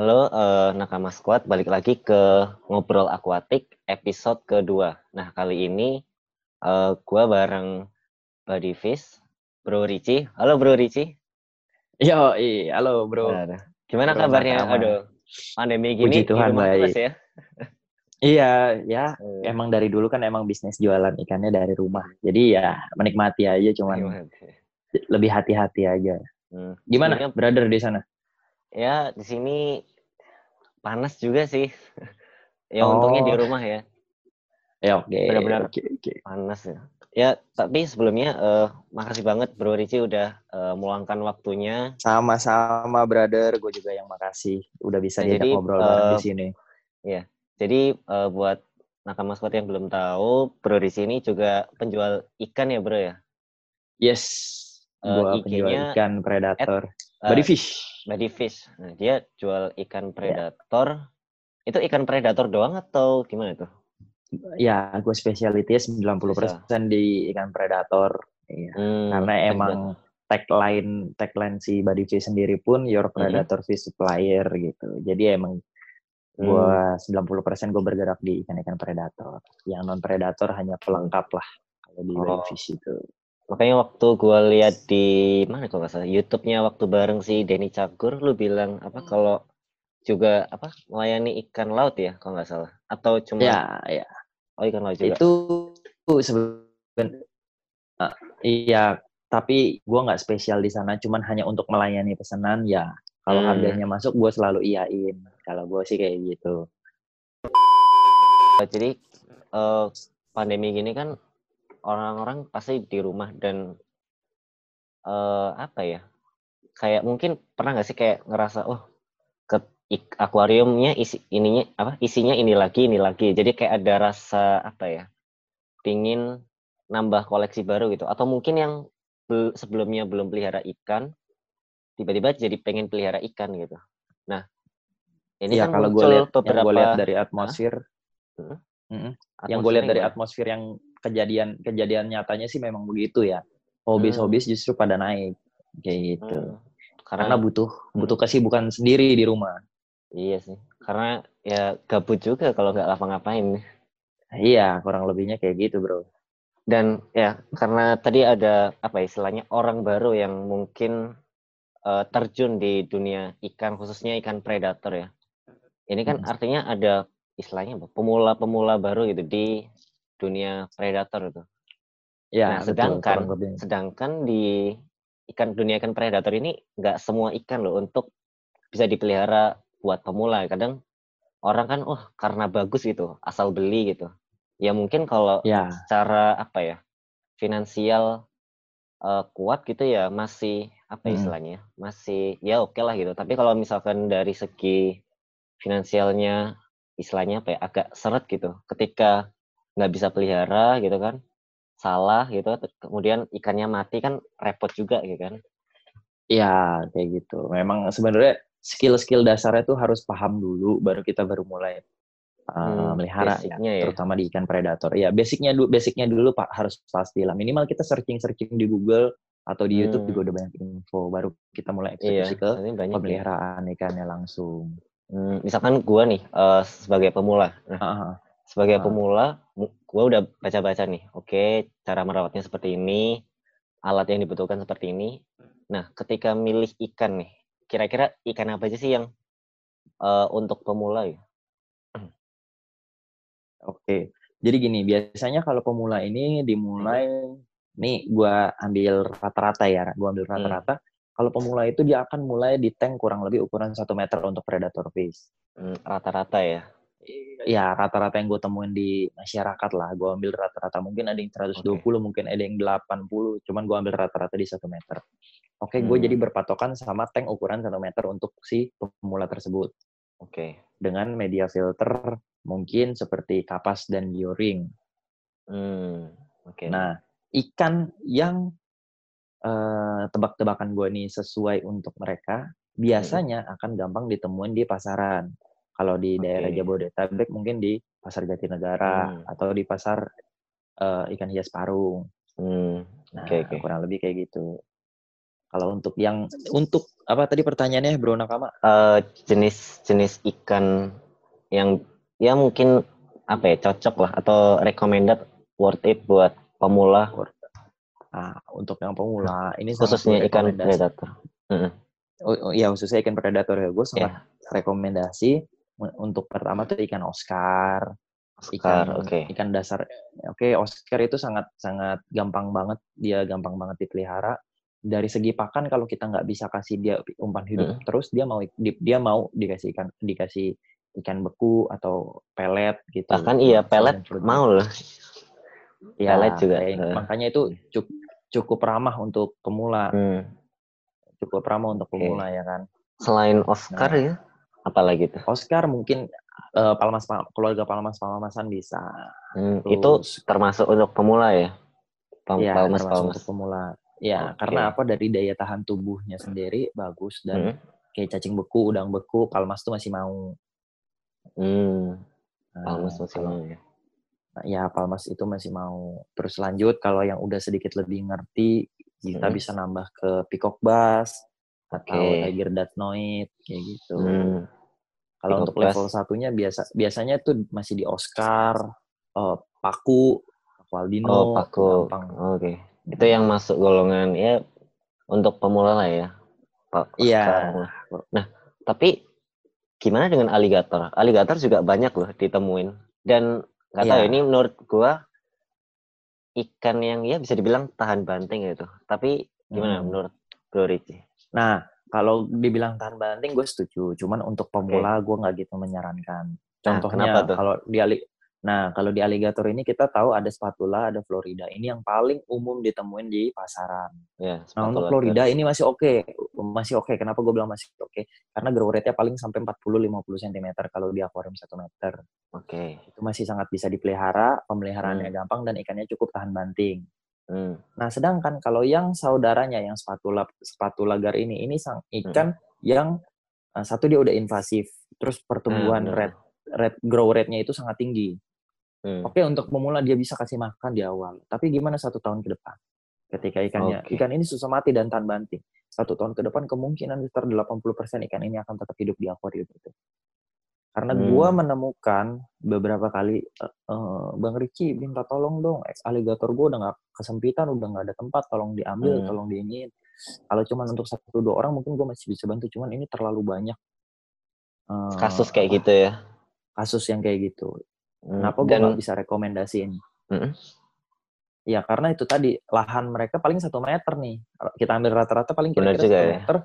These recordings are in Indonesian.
Halo, uh, Nakama Squad, balik lagi ke Ngobrol Akuatik episode kedua. Nah, kali ini uh, gue bareng Buddy Fish, Bro Ricci. Halo Bro Ricci. Yo, iya, halo Bro. Nah, gimana bro, kabarnya? Nakama. Aduh, pandemi gini Puji Tuhan, di rumah baik. ya? iya, ya. Hmm. Emang dari dulu kan emang bisnis jualan ikannya dari rumah. Jadi ya menikmati aja, cuman menikmati. lebih hati-hati aja. Hmm. Gimana, Sebenernya, brother di sana? Ya, di sini panas juga sih. ya oh. untungnya di rumah ya. Ya oke. Okay. Benar-benar okay, okay. panas ya. Ya, tapi sebelumnya uh, makasih banget Bro Ricci udah uh, meluangkan waktunya. Sama-sama brother, gue juga yang makasih udah bisa nah, diajak ngobrol uh, di sini. Ya, jadi uh, buat nakama squad yang belum tahu, Bro Ricci ini juga penjual ikan ya Bro ya? Yes, uh, penjual ikan predator. At, body fish. Body fish. Nah, dia jual ikan predator. Yeah. Itu ikan predator doang atau gimana tuh? Ya, gue spesialitasnya 90% Bisa. di ikan predator. Iya. Hmm, Karena emang tagline tagline si Body Fish sendiri pun your predator hmm. fish supplier gitu. Jadi emang gue hmm. 90% gue bergerak di ikan-ikan predator. Yang non predator hanya pelengkap lah kalau di oh. Body Fish itu. Makanya waktu gue lihat di mana kalau nggak salah YouTube-nya waktu bareng si Denny Cagur, lu bilang apa kalau juga apa melayani ikan laut ya kalau nggak salah atau cuma ya ya Oh ikan laut juga. Itu sebenarnya uh, iya, tapi gue nggak spesial di sana, cuman hanya untuk melayani pesanan ya. Kalau hmm. harganya masuk, gue selalu iyain. Kalau gue sih kayak gitu. Jadi uh, pandemi gini kan orang-orang pasti di rumah dan uh, apa ya? Kayak mungkin pernah nggak sih kayak ngerasa, oh akuariumnya isi ininya apa isinya ini lagi ini lagi jadi kayak ada rasa apa ya pingin nambah koleksi baru gitu atau mungkin yang sebelumnya belum pelihara ikan tiba-tiba jadi pengen pelihara ikan gitu nah ini ya, kan kalau gue lihat beberapa yang gue lihat dari atmosfer hmm? Hmm. yang gue lihat dari atmosfer yang kejadian kejadian nyatanya sih memang begitu ya hobis-hobis hmm. justru pada naik kayak gitu hmm. karena, karena butuh butuh kesibukan sendiri di rumah Iya sih, karena ya gabut juga kalau nggak ngapa-ngapain. Iya, kurang lebihnya kayak gitu, bro. Dan ya, karena tadi ada apa istilahnya orang baru yang mungkin uh, terjun di dunia ikan, khususnya ikan predator ya. Ini kan hmm. artinya ada istilahnya pemula-pemula baru gitu di dunia predator itu. Ya, nah, sedangkan betul, sedangkan di ikan dunia ikan predator ini nggak semua ikan loh untuk bisa dipelihara buat pemula kadang orang kan oh karena bagus gitu asal beli gitu ya mungkin kalau ya. secara apa ya finansial uh, kuat gitu ya masih apa hmm. istilahnya masih ya oke okay lah gitu tapi kalau misalkan dari segi finansialnya istilahnya apa ya agak seret gitu ketika nggak bisa pelihara gitu kan salah gitu kemudian ikannya mati kan repot juga gitu kan Iya kayak gitu memang sebenarnya skill-skill dasarnya tuh harus paham dulu baru kita baru mulai uh, hmm, melihara ya, ya, terutama di ikan predator. Ya, basicnya dulu basicnya dulu Pak harus pasti lah. Minimal kita searching-searching di Google atau di YouTube hmm. juga udah banyak info baru kita mulai eksekusi iya, ke ya. pemeliharaan ya. ikannya langsung. Hmm, misalkan gua nih uh, sebagai pemula. Nah, uh -huh. Sebagai uh. pemula gua udah baca-baca nih. Oke, cara merawatnya seperti ini, alat yang dibutuhkan seperti ini. Nah, ketika milih ikan nih, kira-kira ikan apa aja sih yang uh, untuk pemula ya? Oke, jadi gini, biasanya kalau pemula ini dimulai, nih gue ambil rata-rata ya, gue ambil hmm. rata-rata. Hmm. Kalau pemula itu dia akan mulai di tank kurang lebih ukuran satu meter untuk predator fish. Hmm, rata-rata ya? Ya, rata-rata yang gue temuin di masyarakat lah. Gue ambil rata-rata. Mungkin ada yang 120, okay. mungkin ada yang 80. Cuman gue ambil rata-rata di satu meter. Oke, okay, hmm. gue jadi berpatokan sama tank ukuran 1 meter untuk si pemula tersebut. Oke. Okay. Dengan media filter mungkin seperti kapas dan bioring. Hmm. Oke. Okay. Nah, ikan yang uh, tebak-tebakan gue nih sesuai untuk mereka biasanya hmm. akan gampang ditemuin di pasaran. Kalau di okay. daerah Jabodetabek mungkin di pasar Jatinegara hmm. atau di pasar uh, ikan hias parung. Hmm. Nah, okay, okay. kurang lebih kayak gitu. Kalau untuk yang untuk apa tadi pertanyaannya Bro Nakama? Uh, jenis jenis ikan yang ya mungkin apa ya cocok lah atau recommended worth it buat pemula. Ah, untuk yang pemula ini khususnya ikan predator. Mm -hmm. Oh, oh iya khususnya ikan predator ya gue sangat yeah. rekomendasi untuk pertama tuh ikan Oscar. Oscar, ikan okay. ikan dasar. Oke, okay, Oscar itu sangat sangat gampang banget, dia gampang banget dipelihara dari segi pakan kalau kita nggak bisa kasih dia umpan hidup hmm. terus dia mau dia mau dikasih ikan dikasih ikan beku atau pelet gitu bahkan iya pelet mau loh ya, pelet juga ya, makanya itu cukup cukup ramah untuk pemula hmm. cukup ramah untuk pemula okay. ya kan selain Oscar nah, ya apalagi tuh Oscar mungkin uh, palmas keluarga palmas palmasan bisa hmm, itu termasuk untuk pemula ya Pal ya, palmas palmas untuk pemula Ya, okay. karena apa dari daya tahan tubuhnya sendiri bagus dan hmm. kayak cacing beku, udang beku, palmas tuh masih mau. Hmm. Palmas nah, masih mau ya. Nah, ya, palmas itu masih mau. Terus lanjut kalau yang udah sedikit lebih ngerti, kita hmm. bisa nambah ke peacock bass okay. atau tiger datnoid kayak gitu. Hmm. Kalau untuk level satunya biasa biasanya tuh masih di Oscar, uh, paku, paku albino, oh, paku. Oke. Okay itu yang masuk golongan ya untuk pemula lah ya Pak. Iya. Nah, tapi gimana dengan aligator? Aligator juga banyak loh ditemuin dan nggak tahu ya. ini menurut gua ikan yang ya bisa dibilang tahan banting gitu. Tapi gimana hmm. menurut Bro Ricci? Nah, kalau dibilang tahan banting gue setuju. Cuman untuk pemula okay. gue nggak gitu menyarankan. Nah, Contohnya nah, kalau di Nah, kalau di aligator ini kita tahu ada spatula, ada Florida. Ini yang paling umum ditemuin di pasaran. Ya, nah, untuk Florida ini masih oke. Okay. Masih oke. Okay. Kenapa gue bilang masih oke? Okay? Karena grow rate-nya paling sampai 40-50 cm kalau di akuarium 1 meter. Oke. Okay. Itu masih sangat bisa dipelihara, pemeliharaannya hmm. gampang, dan ikannya cukup tahan banting. Hmm. Nah, sedangkan kalau yang saudaranya, yang spatula spatula gar ini, ini sang ikan hmm. yang uh, satu dia udah invasif, terus pertumbuhan hmm. rate, rate grow rate-nya itu sangat tinggi. Hmm. Oke, untuk pemula dia bisa kasih makan di awal. Tapi gimana satu tahun ke depan? Ketika ikannya, okay. ikan ini susah mati dan tahan banting. Satu tahun ke depan kemungkinan sekitar 80% ikan ini akan tetap hidup di akuarium itu. Karena hmm. gua menemukan beberapa kali, uh, Bang Ricci minta tolong dong, ex aligator gua udah nggak kesempitan, udah nggak ada tempat, tolong diambil, hmm. tolong diingin. Kalau cuma untuk satu dua orang mungkin gua masih bisa bantu, cuman ini terlalu banyak. Uh, kasus kayak gitu ya? Kasus yang kayak gitu Hmm, Kenapa gue nggak bisa rekomendasiin? Hmm. Ya karena itu tadi lahan mereka paling satu meter nih. Kita ambil rata-rata paling kira-kira satu ya. meter.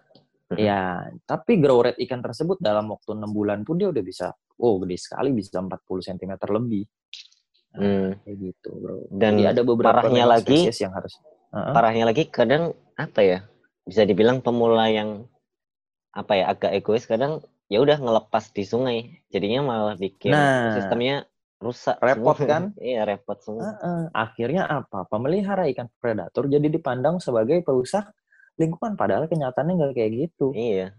Ya, tapi grow rate ikan tersebut dalam waktu enam bulan pun dia udah bisa, oh gede sekali bisa 40 cm lebih. Nah, hmm. Kayak gitu, bro. Dan Jadi ada beberapa parahnya lagi yang harus. Uh-huh. Parahnya lagi kadang apa ya? Bisa dibilang pemula yang apa ya agak egois kadang ya udah ngelepas di sungai jadinya malah bikin nah, sistemnya rusak repot semua. kan iya repot semua uh, uh. akhirnya apa pemelihara ikan predator jadi dipandang sebagai perusak lingkungan padahal kenyataannya nggak kayak gitu. Iya.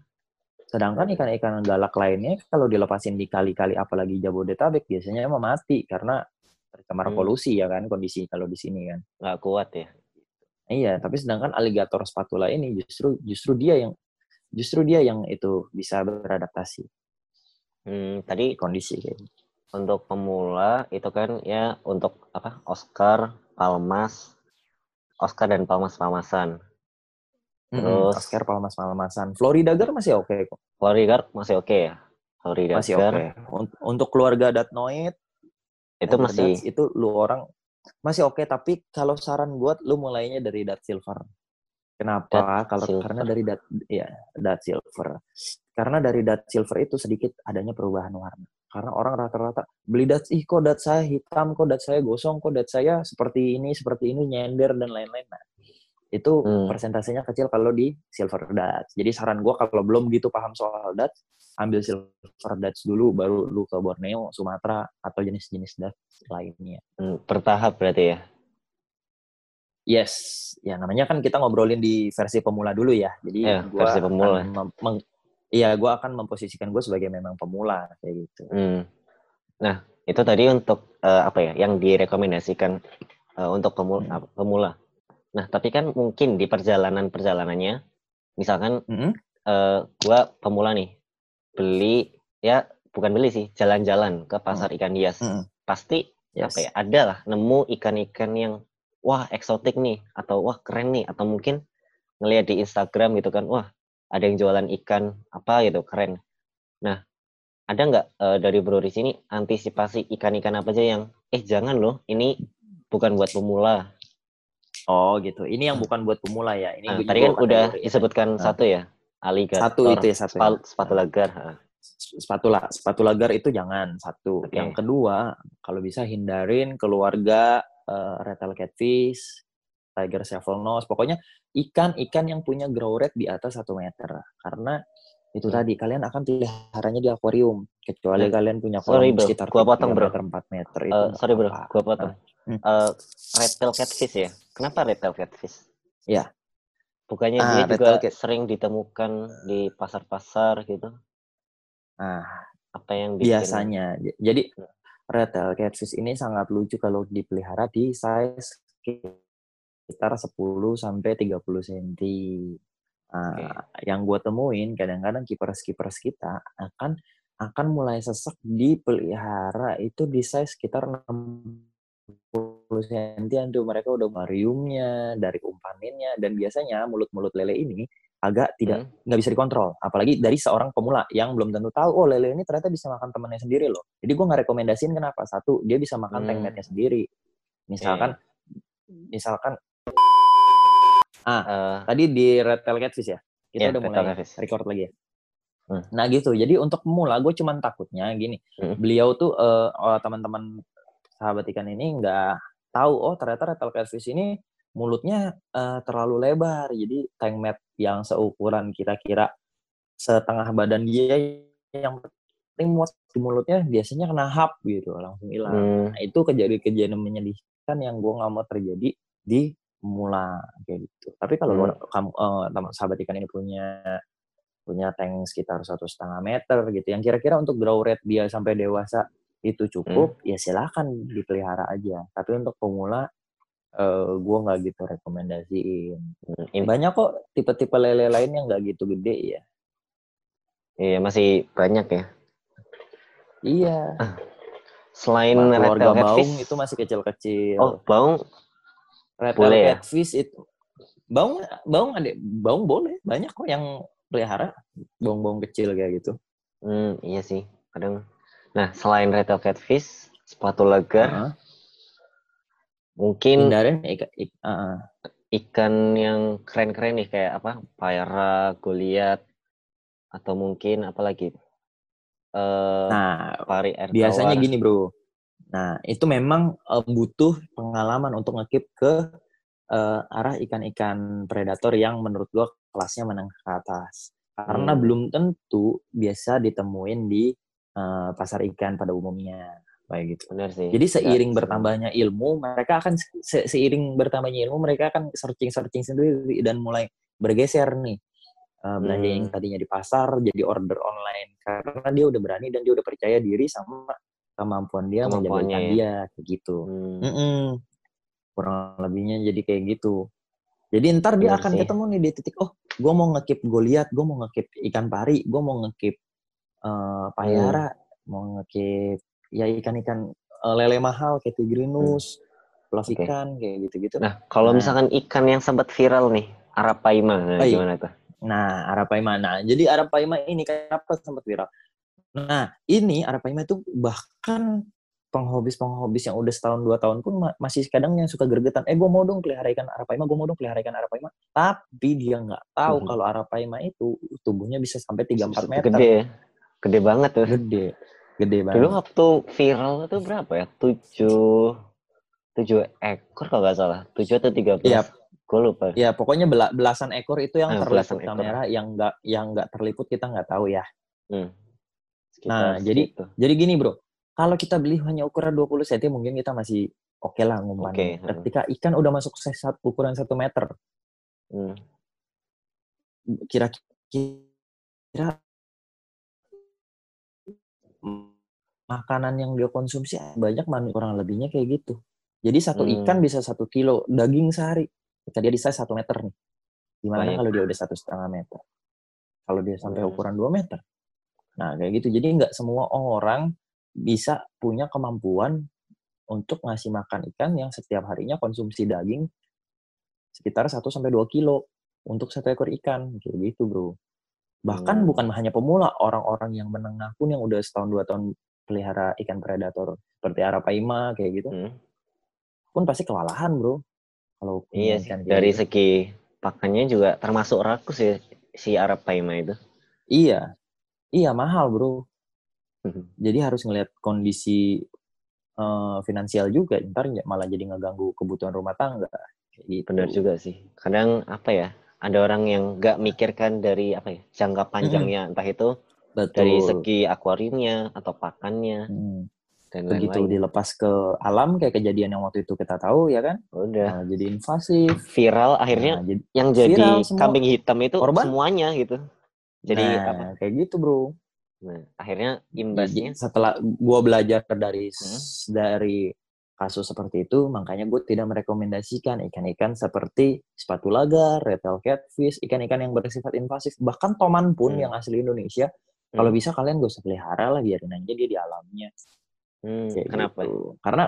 Sedangkan ikan-ikan galak lainnya kalau dilepasin di kali-kali apalagi Jabodetabek biasanya emang mati karena tercemar hmm. polusi ya kan kondisi kalau di sini kan. Nggak kuat ya. Iya tapi sedangkan aligator spatula ini justru justru dia yang justru dia yang itu bisa beradaptasi. Hmm, tadi kondisi kayak gitu. untuk pemula itu kan ya untuk apa Oscar, Palmas, Oscar dan Palmas Palmasan. Terus hmm, Oscar Palmas Palmasan. Florida Gar masih oke okay kok. Florida masih oke okay ya. Florida masih oke. Okay. Untuk keluarga Datnoid itu masih Dats, itu lu orang masih oke okay, tapi kalau saran buat lu mulainya dari Dat Silver. Kenapa? Dat kalau silver. karena dari dat ya dat silver. Karena dari dat silver itu sedikit adanya perubahan warna. Karena orang rata-rata beli dat, ih kok dat saya hitam, kok dat saya gosong, kok dat saya seperti ini, seperti ini, nyender, dan lain-lain. Nah, itu hmm. persentasenya kecil kalau di silver dat. Jadi saran gue kalau belum gitu paham soal dat, ambil silver dat dulu, baru lu ke Borneo, Sumatera, atau jenis-jenis dat lainnya. Hmm, bertahap berarti ya? Yes, ya namanya kan kita ngobrolin di versi pemula dulu ya. Jadi ya, gua versi pemula. Iya, gue akan memposisikan gue sebagai memang pemula kayak gitu. Hmm. Nah, itu tadi untuk uh, apa ya? Yang direkomendasikan uh, untuk pemula, hmm. pemula. Nah, tapi kan mungkin di perjalanan perjalanannya misalkan mm -hmm. uh, gua pemula nih beli ya bukan beli sih jalan-jalan ke pasar mm. ikan hias mm -hmm. pasti yes. apa ya ada lah nemu ikan-ikan yang wah eksotik nih atau wah keren nih atau mungkin ngelihat di Instagram gitu kan wah ada yang jualan ikan apa gitu keren nah ada nggak uh, dari Bro di sini antisipasi ikan-ikan apa aja yang eh jangan loh ini bukan buat pemula Oh gitu. Ini yang bukan buat pemula ya. Ini nah, tadi kan udah disebutkan nah. satu ya. Aligator. Satu itu ya satu. Ya. Sepatu lagar. Sepatu lah, sepatu lagar itu jangan satu. Okay. Yang kedua, kalau bisa hindarin keluarga uh, retal catfish, tiger shovel nose. Pokoknya ikan-ikan yang punya grow rate di atas satu meter. Karena itu hmm. tadi kalian akan peliharanya di akuarium kecuali hmm. kalian punya sorry, bro. sekitar gua potong bro meter, 4 meter itu uh, sorry bro gua potong hmm. uh, red tail catfish ya kenapa red tail catfish ya bukannya ah, dia juga cat. sering ditemukan di pasar-pasar gitu ah apa yang bikin... biasanya jadi hmm. red tail catfish ini sangat lucu kalau dipelihara di size sekitar 10 sampai 30 cm Nah, okay. yang gue temuin kadang-kadang kiperas-kiperas kita akan akan mulai sesek dipelihara itu di size sekitar 60 cm tuh mereka udah mariumnya dari umpaninnya dan biasanya mulut-mulut lele ini agak tidak hmm. nggak hmm. bisa dikontrol apalagi dari seorang pemula yang belum tentu tahu oh lele ini ternyata bisa makan temannya sendiri loh jadi gue nggak rekomendasiin kenapa satu dia bisa makan hmm. sendiri misalkan yeah. misalkan Ah, uh, tadi di Red Tail Catfish ya? Kita yeah, udah mulai record lagi ya? Hmm. Nah gitu, jadi untuk pemula gue cuman takutnya gini, hmm. beliau tuh uh, teman-teman sahabat ikan ini nggak tahu oh ternyata Tail Catfish ini mulutnya uh, terlalu lebar, jadi tank mat yang seukuran kira-kira setengah badan dia yang penting muat di mulutnya biasanya kena hap gitu langsung hilang. Hmm. Nah itu kejadian-kejadian menyedihkan yang gue nggak mau terjadi di pemula kayak gitu. Tapi kalau hmm. kamu uh, teman sahabat ikan ini punya punya tank sekitar satu setengah meter gitu, yang kira-kira untuk grow rate dia sampai dewasa itu cukup, hmm. ya silakan dipelihara aja. Tapi untuk pemula, uh, gue nggak gitu rekomendasiin. Hmm. Banyak kok tipe-tipe lele lain yang nggak gitu gede ya. Iya masih banyak ya. Iya. Selain keluarga baung itu masih kecil-kecil. Oh, baung Red boleh ya? catfish itu baung baung ada baung boleh banyak kok yang pelihara baung-baung kecil kayak gitu. Hmm iya sih kadang. Nah selain red catfish sepatu lagar, uh -huh. mungkin Hindarin ikan, ikan, uh -huh. ikan yang keren-keren nih kayak apa Paira, Goliat atau mungkin apa lagi? Uh, nah pari air biasanya tawar. gini bro Nah, itu memang uh, butuh pengalaman untuk ngekip ke uh, arah ikan-ikan predator yang menurut gua kelasnya menengah ke atas. Karena hmm. belum tentu biasa ditemuin di uh, pasar ikan pada umumnya kayak gitu. Benar sih. Jadi seiring ya, bertambahnya ilmu, mereka akan se seiring bertambahnya ilmu, mereka akan searching-searching sendiri dan mulai bergeser nih. Uh, belanja hmm. yang tadinya di pasar jadi order online karena dia udah berani dan dia udah percaya diri sama kemampuan dia menjaga ya. dia kayak gitu hmm. Mm -mm. kurang lebihnya jadi kayak gitu jadi ntar dia akan sih. ketemu nih di titik oh gue mau ngekip goliat gue mau ngekip ikan pari gue mau ngekip uh, payara hmm. mau ngekip ya ikan-ikan uh, lele mahal kayak tigrinus hmm. okay. ikan kayak gitu-gitu nah kalau nah. misalkan ikan yang sempat viral nih arapaima nah, gimana tuh nah arapaima nah jadi arapaima ini kenapa sempat viral Nah, ini Arapaima itu bahkan penghobis-penghobis yang udah setahun dua tahun pun masih kadang yang suka gergetan, eh gue mau dong pelihara ikan Arapaima, gue mau dong pelihara ikan Arapaima. Tapi dia nggak tahu hmm. kalau Arapaima itu tubuhnya bisa sampai tiga empat meter. Gede, gede banget tuh. Gede, gede banget. Dulu waktu viral itu berapa ya? Tujuh, tujuh ekor kalau nggak salah. Tujuh atau tiga belas. Iya. Gue lupa. Ya pokoknya belasan ekor itu yang ah, terliput kamera, yang nggak yang nggak terliput kita nggak tahu ya. Hmm Sekitar nah, jadi itu. jadi gini, Bro. Kalau kita beli hanya ukuran 20 cm mungkin kita masih oke okay lah ngumpan. Okay. Ketika ikan udah masuk size ukuran 1 meter. Hmm. Makanan yang dia konsumsi banyak mana kurang lebihnya kayak gitu. Jadi satu hmm. ikan bisa satu kilo daging sehari. Ketika dia di size satu meter nih. Gimana kalau dia udah satu setengah meter? Kalau dia sampai hmm. ukuran 2 meter? Nah, kayak gitu. Jadi nggak semua orang bisa punya kemampuan untuk ngasih makan ikan yang setiap harinya konsumsi daging sekitar 1 sampai 2 kilo untuk satu ekor ikan kayak gitu, Bro. Bahkan hmm. bukan hanya pemula, orang-orang yang menengah pun yang udah setahun dua tahun pelihara ikan predator seperti arapaima kayak gitu. Hmm. Pun pasti kewalahan, Bro. Kalau iya sih, dari gitu. segi pakannya juga termasuk rakus ya si arapaima itu. Iya. Iya, mahal, Bro. Hmm. Jadi harus ngelihat kondisi uh, finansial juga, ntar malah jadi ngeganggu kebutuhan rumah tangga. Gitu. Benar juga sih. Kadang apa ya, ada orang yang nggak mikirkan dari apa ya jangka panjangnya hmm. entah itu Betul. dari segi akuariumnya atau pakannya hmm. dan begitu lain-lain. dilepas ke alam kayak kejadian yang waktu itu kita tahu ya kan udah nah, jadi invasif viral akhirnya nah, jadi, yang jadi kambing hitam itu korban. semuanya gitu jadi nah, apa kayak gitu bro nah akhirnya imbasnya setelah gua belajar dari hmm? dari kasus seperti itu, makanya gue tidak merekomendasikan ikan-ikan seperti sepatu lagar, red tail catfish, ikan-ikan yang bersifat invasif, bahkan toman pun hmm. yang asli Indonesia, hmm. kalau bisa kalian gak usah pelihara lah, biarin aja dia di alamnya. Hmm, kenapa? Gitu. Karena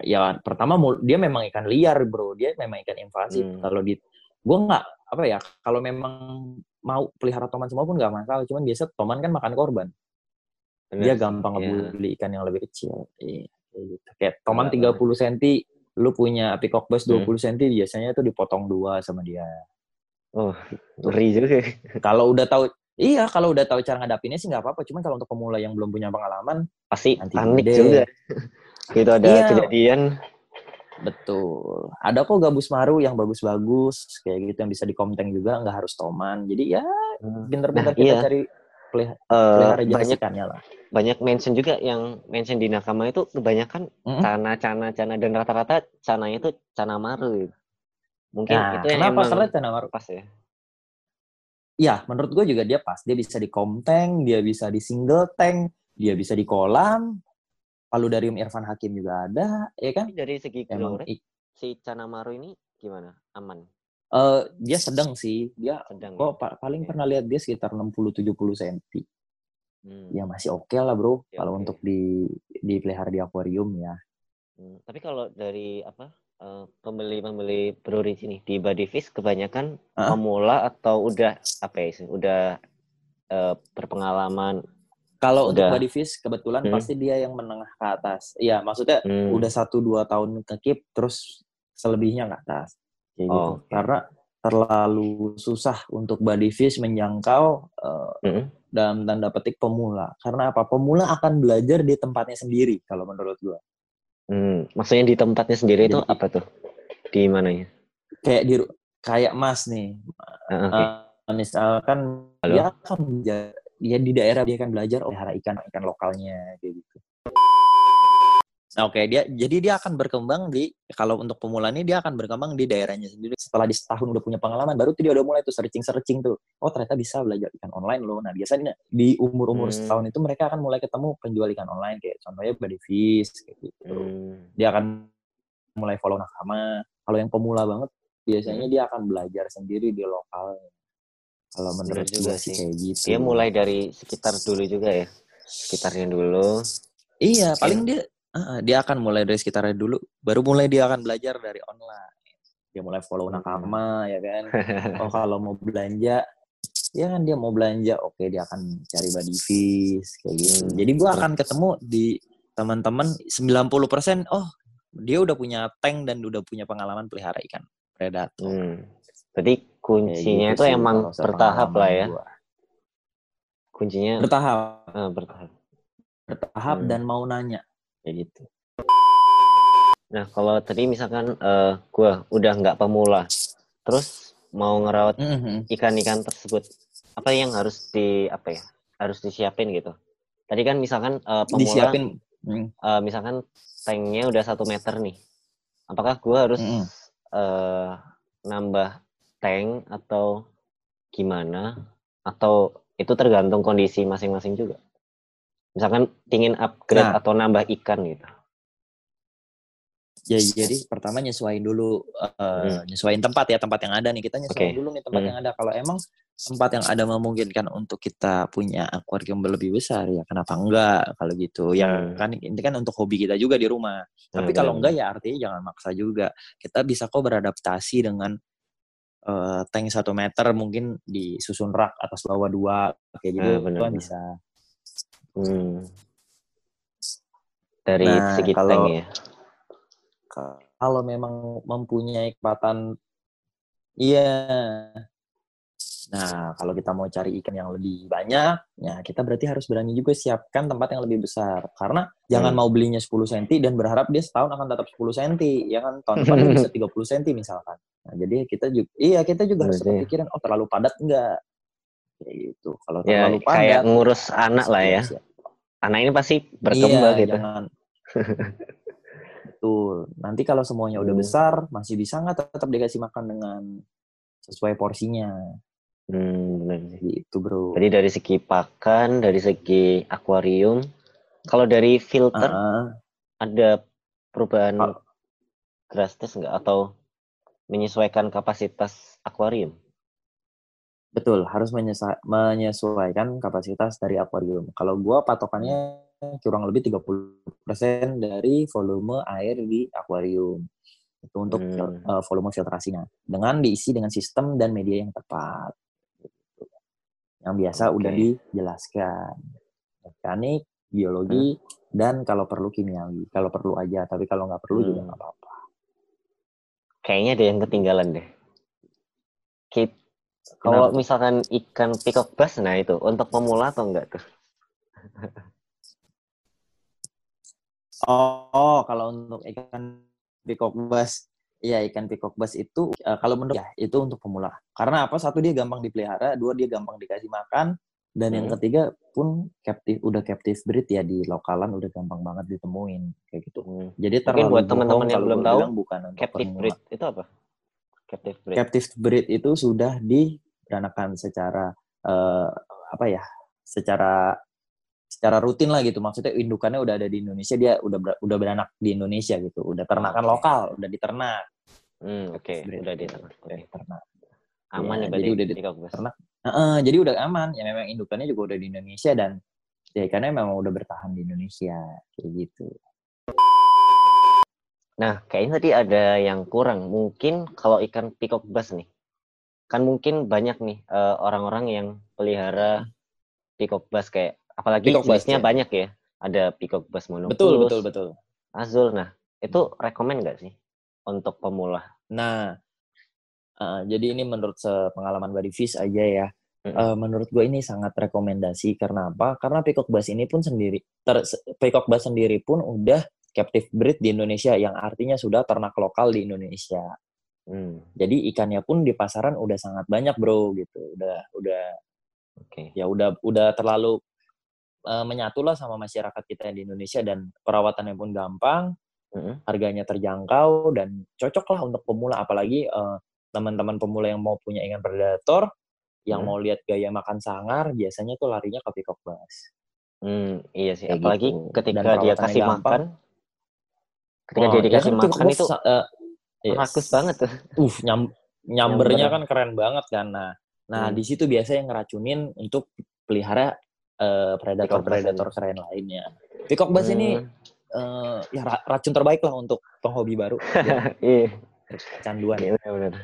ya pertama dia memang ikan liar bro, dia memang ikan invasif. Hmm. Kalau di, gue nggak apa ya, kalau memang mau pelihara toman semua pun nggak masalah, cuman biasa toman kan makan korban. Bener. Dia gampang yeah. ngebully ikan yang lebih kecil. Iya gitu. Kayak toman tiga puluh cm, lu punya peacock bass hmm. 20 cm, biasanya itu dipotong dua sama dia. Oh, ngeri juga. Kalau udah tahu Iya, kalau udah tahu cara ngadapinnya sih nggak apa-apa. Cuman kalau untuk pemula yang belum punya pengalaman, pasti nanti panik gede. juga. Itu ada iya. kejadian. Betul. Ada kok gabus maru yang bagus-bagus, kayak gitu yang bisa dikomteng juga, nggak harus toman. Jadi ya, hmm. pinter-pinter nah, kita iya. cari pelihara uh, banyak lah. Banyak mention juga yang mention di nakama itu kebanyakan mm-hmm. cana cana cana dan rata-rata cana itu cana maru. Mungkin nah, itu yang kenapa emang cana maru pas ya? Ya, menurut gue juga dia pas. Dia bisa di komteng, dia bisa di single tank, dia bisa di kolam. dari Irfan Hakim juga ada, ya kan? Dari segi Emang, si Cana Maru ini gimana? Aman? Uh, dia sedang sih. Dia sedang. Kok ya? paling okay. pernah lihat dia sekitar 60 70 cm. Hmm. Ya masih oke okay lah, Bro. Ya, kalau okay. untuk di dipelihara di akuarium ya. Hmm. Tapi kalau dari apa? Uh, pembeli-pembeli brewery sini di Body Fish kebanyakan huh? pemula atau udah apa ya sih? Udah uh, berpengalaman kalau untuk body fish kebetulan hmm. pasti dia yang menengah ke atas. Iya, maksudnya hmm. udah satu dua tahun ke keep terus selebihnya ke atas kayak gitu. Oh. Karena terlalu susah untuk body fish menjangkau uh, mm-hmm. dalam tanda petik pemula. Karena apa? Pemula akan belajar di tempatnya sendiri kalau menurut gua. Hmm, maksudnya di tempatnya sendiri Jadi, itu apa tuh? Di mananya? Kayak di kayak Mas nih. Uh, okay. uh, misalkan Halo? dia akan belajar, dia di daerah dia akan belajar oh ikan ikan lokalnya kayak gitu. Oke, okay. dia jadi dia akan berkembang di kalau untuk pemula ini dia akan berkembang di daerahnya sendiri. Setelah di setahun udah punya pengalaman, baru tuh dia udah mulai tuh searching-searching tuh. Oh, ternyata bisa belajar ikan online loh. Nah, biasanya di umur-umur hmm. setahun itu mereka akan mulai ketemu penjual ikan online kayak contohnya Body Fish kayak gitu. Hmm. Dia akan mulai follow nakama. Kalau yang pemula banget biasanya hmm. dia akan belajar sendiri di lokal. Kalau menurut juga sih kayak gitu. Dia mulai dari sekitar dulu juga ya. Sekitarnya dulu. Iya, paling dia Uh, dia akan mulai dari sekitarnya dulu, baru mulai dia akan belajar dari online. Dia mulai follow hmm. nakama, ya kan. Oh kalau mau belanja, ya kan dia mau belanja, oke okay, dia akan cari body fish, kayak gitu. Hmm. Jadi gua akan ketemu di teman-teman 90% oh dia udah punya tank dan udah punya pengalaman pelihara ikan predator. Hmm. Jadi kuncinya gitu itu emang bertahap lah ya. Gua. Kuncinya bertahap. Uh, bertahap. Bertahap hmm. dan mau nanya kayak gitu. Nah kalau tadi misalkan uh, eh, gue udah nggak pemula, terus mau ngerawat ikan-ikan tersebut, apa yang harus di apa ya harus disiapin gitu? Tadi kan misalkan uh, pemula, Disiapin. Uh, misalkan tanknya udah satu meter nih, apakah gue harus mm-hmm. uh, nambah tank atau gimana? Atau itu tergantung kondisi masing-masing juga? Misalkan ingin upgrade nah. atau nambah ikan gitu. Ya, jadi pertama nyesuaiin dulu, uh, hmm. nyesuaiin tempat ya, tempat yang ada nih. Kita nyesuaiin okay. dulu nih tempat hmm. yang ada. Kalau emang tempat yang ada memungkinkan untuk kita punya akuarium lebih besar, ya kenapa enggak kalau gitu. Ya hmm. kan ini kan untuk hobi kita juga di rumah. Tapi hmm. kalau enggak ya artinya jangan maksa juga. Kita bisa kok beradaptasi dengan uh, tank satu meter mungkin disusun rak atas bawah dua kayak gitu, hmm, itu kan bisa. Hmm. Dari nah, segi kalau, tank ya? Kalau memang mempunyai kecepatan iya. Nah kalau kita mau cari ikan yang lebih banyak ya kita berarti harus berani juga siapkan tempat yang lebih besar. Karena hmm. jangan mau belinya 10 cm dan berharap dia setahun akan tetap 10 cm ya kan? Tahun depan bisa 30 cm misalkan. Nah jadi kita juga iya kita juga harus berpikiran oh terlalu padat enggak? Kayak gitu. Kalau ya, terlalu padat kayak ngurus anak lah ya anak ini pasti berkembang iya, gitu jangan, Betul. Nanti kalau semuanya udah hmm. besar, masih bisa nggak tetap dikasih makan dengan sesuai porsinya? Hmm, benar Gitu, bro. Jadi dari segi pakan, dari segi akuarium, kalau dari filter, uh, ada perubahan uh, drastis nggak? Atau menyesuaikan kapasitas akuarium? Betul, harus menyesuaikan kapasitas dari akuarium. Kalau gua patokannya kurang lebih 30% dari volume air di akuarium. Itu untuk hmm. uh, volume filtrasinya. Dengan diisi dengan sistem dan media yang tepat. Yang biasa okay. udah dijelaskan. Mekanik, biologi, hmm. dan kalau perlu kimiawi. Kalau perlu aja, tapi kalau nggak perlu hmm. juga nggak apa-apa. Kayaknya ada yang ketinggalan deh. Kalau misalkan ikan peacock bass, nah itu untuk pemula atau enggak tuh? Oh, kalau untuk ikan peacock bass, iya ikan peacock bass itu uh, kalau menurut ya itu untuk pemula. Karena apa? Satu dia gampang dipelihara, dua dia gampang dikasih makan, dan hmm. yang ketiga pun captive udah captive breed ya di lokalan udah gampang banget ditemuin kayak gitu. Hmm. Jadi terlalu buat teman-teman yang belum tahu bukan captive pemula. breed itu apa? Captive breed. Captive breed itu sudah diberanakan secara uh, apa ya? Secara secara rutin lah gitu. Maksudnya indukannya udah ada di Indonesia dia udah ber, udah beranak di Indonesia gitu. Udah ternakan okay. lokal udah diternak. Hmm, oke. Okay. udah diternak udah diternak. Aman ya, ya jadi udah diternak uh, uh, jadi udah aman. Ya memang indukannya juga udah di Indonesia dan ya ikannya memang udah bertahan di Indonesia kayak gitu nah kayaknya tadi ada yang kurang mungkin kalau ikan peacock bass nih kan mungkin banyak nih uh, orang-orang yang pelihara peacock bass kayak Apalagi peacock jenisnya ya. banyak ya. Ada peacock bass monopulus. Betul, betul, betul. Azul. Nah, itu rekomend nggak sih untuk pemula? Nah, uh, jadi ini menurut pengalaman dari Fish aja ya. Uh, menurut gue ini sangat rekomendasi karena apa? Karena peacock bass ini pun sendiri, ter, peacock bass sendiri pun udah captive breed di Indonesia yang artinya sudah ternak lokal di Indonesia. Hmm. Jadi ikannya pun di pasaran udah sangat banyak bro gitu. Udah udah Oke. Okay. Ya udah udah terlalu uh, menyatulah sama masyarakat kita di Indonesia dan perawatannya pun gampang, mm-hmm. harganya terjangkau dan cocok lah untuk pemula apalagi uh, teman-teman pemula yang mau punya ikan predator yang mm. mau lihat gaya makan sangar biasanya tuh larinya ke peacock bass. Hmm, iya sih. Apalagi gitu. ketika dia kasih gampang. makan, ketika oh, dia dikasih ya kan makan itu uh, yes. rakus banget tuh. Uh, nyam, nyambernya kan keren banget kan. Nah, nah hmm. di situ biasa yang ngeracunin untuk pelihara uh, predator-predator keren lainnya. Peacock bass hmm. ini uh, ya racun terbaik lah untuk penghobi baru. ya. Iya. Canduan. Iya benar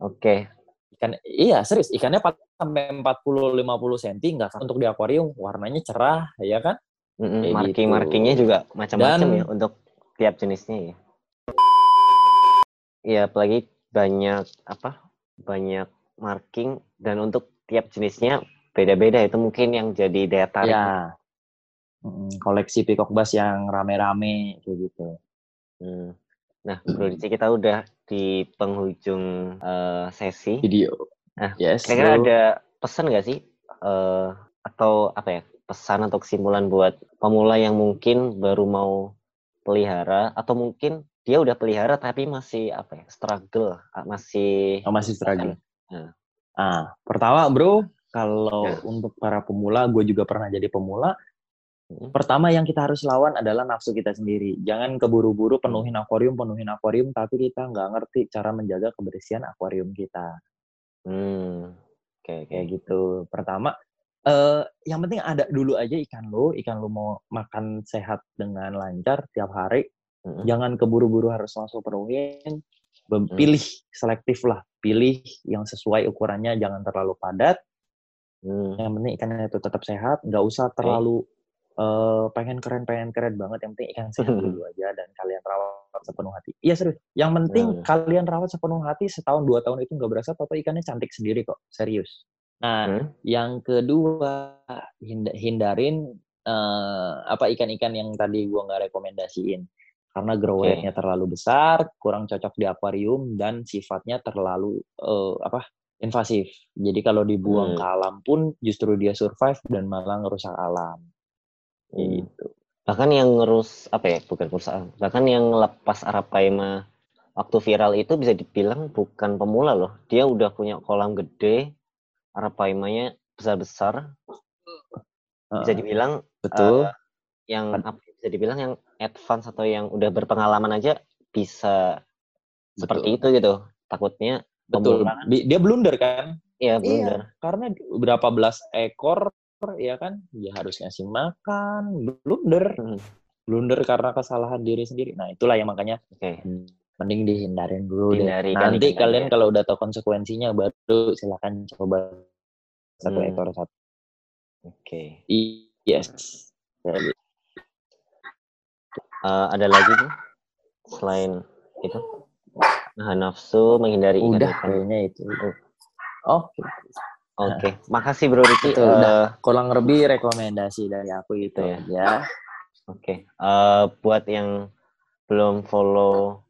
Oke. Ikan iya serius ikannya sampai 40 50 cm enggak untuk di akuarium warnanya cerah ya kan? Mm -hmm. Marking-markingnya juga macam-macam ya untuk tiap jenisnya ya. Iya, apalagi banyak apa? Banyak marking dan untuk tiap jenisnya beda-beda itu mungkin yang jadi daya tarik. Ya. koleksi peacock bass yang rame-rame kayak gitu. Hmm. Nah, Bro Dici kita udah di penghujung uh, sesi video. Nah, yes, kira-kira ada pesan nggak sih uh, atau apa ya pesan atau kesimpulan buat pemula yang mungkin baru mau pelihara atau mungkin dia udah pelihara tapi masih apa ya struggle masih oh, masih struggle. Nah. Ah, pertama bro kalau ya. untuk para pemula, gue juga pernah jadi pemula. Hmm. Pertama yang kita harus lawan adalah nafsu kita sendiri. Jangan keburu-buru penuhin akuarium, penuhin akuarium, tapi kita nggak ngerti cara menjaga kebersihan akuarium kita. Hmm, kayak kayak gitu. Pertama, uh, yang penting ada dulu aja ikan lo. Ikan lo mau makan sehat dengan lancar tiap hari. Hmm. Jangan keburu-buru harus langsung penuhin. Hmm. Pilih selektif lah. Pilih yang sesuai ukurannya. Jangan terlalu padat. Hmm. Yang penting ikannya itu tetap sehat. Nggak usah terlalu uh, pengen keren pengen keren banget yang penting ikan sehat dulu aja dan kalian rawat sepenuh hati iya serius yang penting hmm. kalian rawat sepenuh hati setahun dua tahun itu nggak berasa atau ikannya cantik sendiri kok serius nah hmm. yang kedua hindarin uh, apa ikan-ikan yang tadi gua nggak rekomendasiin karena grow okay. terlalu besar kurang cocok di akuarium dan sifatnya terlalu uh, apa invasif. Jadi kalau dibuang hmm. ke alam pun justru dia survive dan malah ngerusak alam. Hmm. Gitu. Bahkan yang ngurus apa ya, bukan perusahaan. Bahkan yang lepas Arapaima waktu viral itu bisa dibilang bukan pemula loh. Dia udah punya kolam gede, Arapaimanya besar-besar. Bisa dibilang betul. Uh, yang apa bisa dibilang yang advance atau yang udah berpengalaman aja bisa betul. seperti itu gitu. Takutnya betul. Dia blunder kan? Iya, blunder. Iya, karena berapa belas ekor ya kan ya harus ngasih makan blunder hmm. blunder karena kesalahan diri sendiri nah itulah yang makanya okay. Mending dihindarin dulu Hindari deh. nanti kalian ya. kalau udah tahu konsekuensinya baru silakan coba satu hmm. ekor satu oke okay. yes uh, ada lagi tuh selain itu nah nafsu menghindari udah kayaknya itu oh Oke, okay. makasih Bro Riki. Itu uh, udah kurang lebih rekomendasi dari aku itu ya. ya. Oke, okay. uh, eh, buat yang belum follow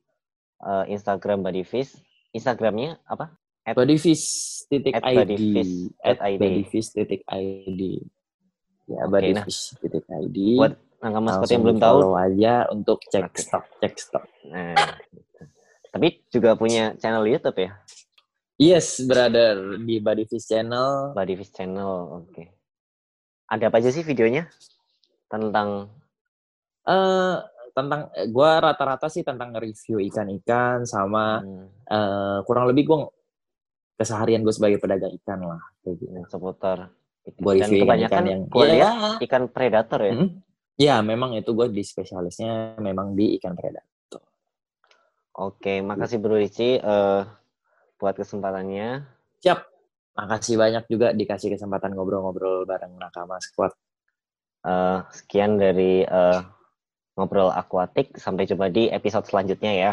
uh, Instagram Bodyfish, Instagramnya apa? At, Bodyfish titik at ID. At Bodyfish titik ID. Ya, okay, Bodyfish nah, titik ID. Buat angka maskot yang belum tahu, aja untuk cek okay. stok, cek stok. Nah, gitu. tapi juga punya channel YouTube ya? Yes, brother di Bodyfish Channel. Bodyfish Channel, oke. Okay. Ada apa aja sih videonya tentang? Uh, tentang eh, gue rata-rata sih tentang review ikan-ikan sama hmm. uh, kurang lebih gue keseharian gue sebagai pedagang ikan lah kayak gitu. Seputar gue review kebanyakan ikan yang gue ya, ikan predator ya. Hmm? Ya, memang itu gue di spesialisnya memang di ikan predator. Oke, makasih Bro Ricci. Uh, buat kesempatannya. Siap. Makasih banyak juga dikasih kesempatan ngobrol-ngobrol bareng Nakama Squad. Uh, sekian dari uh, ngobrol akuatik. Sampai jumpa di episode selanjutnya ya.